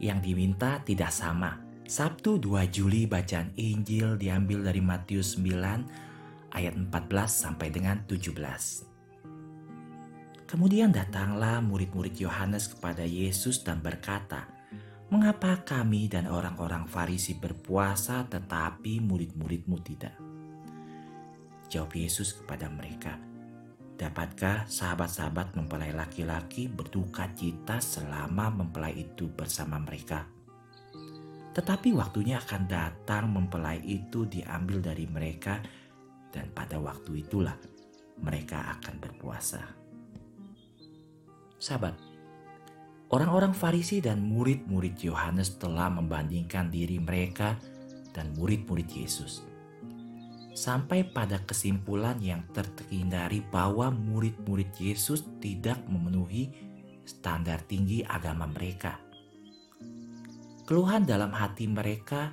yang diminta tidak sama. Sabtu 2 Juli bacaan Injil diambil dari Matius 9 ayat 14 sampai dengan 17. Kemudian datanglah murid-murid Yohanes kepada Yesus dan berkata, "Mengapa kami dan orang-orang Farisi berpuasa tetapi murid-muridmu tidak?" Jawab Yesus kepada mereka, "Dapatkah sahabat-sahabat mempelai laki-laki berduka cita selama mempelai itu bersama mereka? Tetapi waktunya akan datang mempelai itu diambil dari mereka dan pada waktu itulah mereka akan berpuasa." Sahabat, orang-orang Farisi dan murid-murid Yohanes telah membandingkan diri mereka dan murid-murid Yesus. Sampai pada kesimpulan yang terhindari bahwa murid-murid Yesus tidak memenuhi standar tinggi agama mereka. Keluhan dalam hati mereka,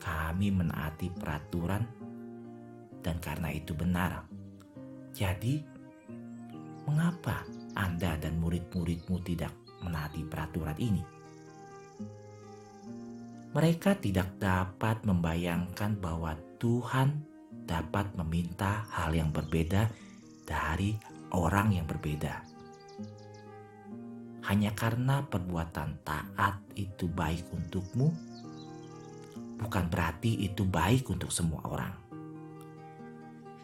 kami menaati peraturan dan karena itu benar. Jadi, Mengapa Anda dan murid-muridmu tidak menaati peraturan ini? Mereka tidak dapat membayangkan bahwa Tuhan dapat meminta hal yang berbeda dari orang yang berbeda. Hanya karena perbuatan taat itu baik untukmu, bukan berarti itu baik untuk semua orang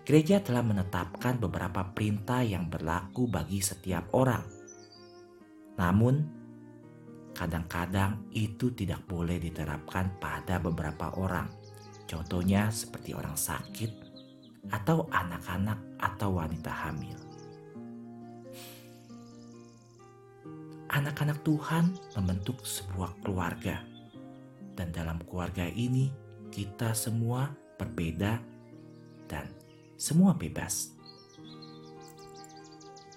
gereja telah menetapkan beberapa perintah yang berlaku bagi setiap orang. Namun, kadang-kadang itu tidak boleh diterapkan pada beberapa orang. Contohnya seperti orang sakit atau anak-anak atau wanita hamil. Anak-anak Tuhan membentuk sebuah keluarga. Dan dalam keluarga ini kita semua berbeda dan semua bebas.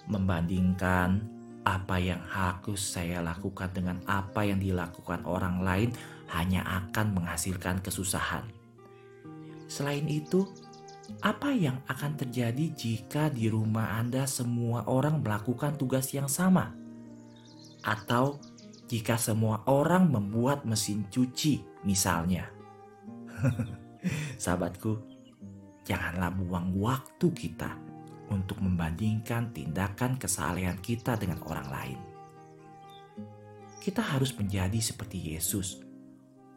Membandingkan apa yang harus saya lakukan dengan apa yang dilakukan orang lain hanya akan menghasilkan kesusahan. Selain itu, apa yang akan terjadi jika di rumah Anda semua orang melakukan tugas yang sama? Atau jika semua orang membuat mesin cuci, misalnya? Sahabatku, janganlah buang waktu kita untuk membandingkan tindakan kesalehan kita dengan orang lain. Kita harus menjadi seperti Yesus,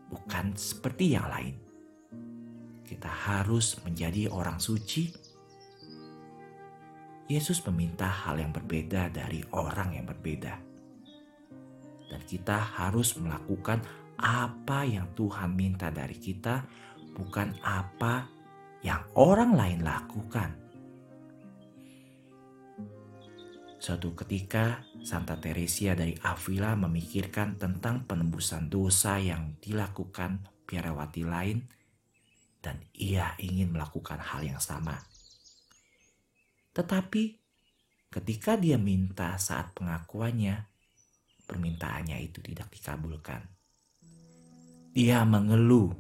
bukan seperti yang lain. Kita harus menjadi orang suci. Yesus meminta hal yang berbeda dari orang yang berbeda, dan kita harus melakukan apa yang Tuhan minta dari kita, bukan apa yang orang lain lakukan. Suatu ketika, Santa Teresia dari Avila memikirkan tentang penembusan dosa yang dilakukan biarawati lain, dan ia ingin melakukan hal yang sama. Tetapi, ketika dia minta saat pengakuannya, permintaannya itu tidak dikabulkan. Dia mengeluh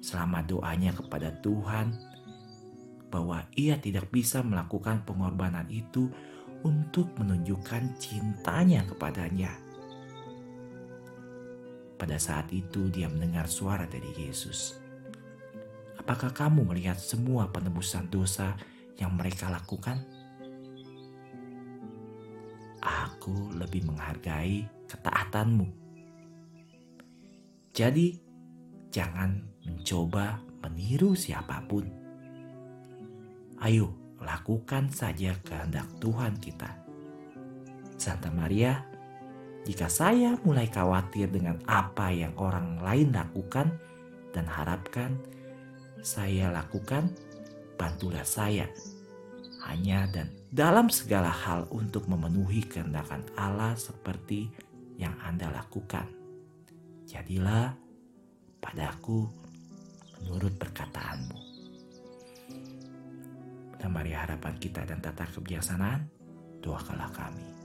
selama doanya kepada Tuhan bahwa ia tidak bisa melakukan pengorbanan itu untuk menunjukkan cintanya kepadanya. Pada saat itu dia mendengar suara dari Yesus. Apakah kamu melihat semua penebusan dosa yang mereka lakukan? Aku lebih menghargai ketaatanmu. Jadi, jangan mencoba meniru siapa pun. Ayo, lakukan saja kehendak Tuhan kita. Santa Maria, jika saya mulai khawatir dengan apa yang orang lain lakukan dan harapkan saya lakukan, bantulah saya hanya dan dalam segala hal untuk memenuhi kehendakan Allah seperti yang Anda lakukan. Jadilah padaku menurut perkataanmu. Dan mari harapan kita dan tata kebijaksanaan, doakanlah kami.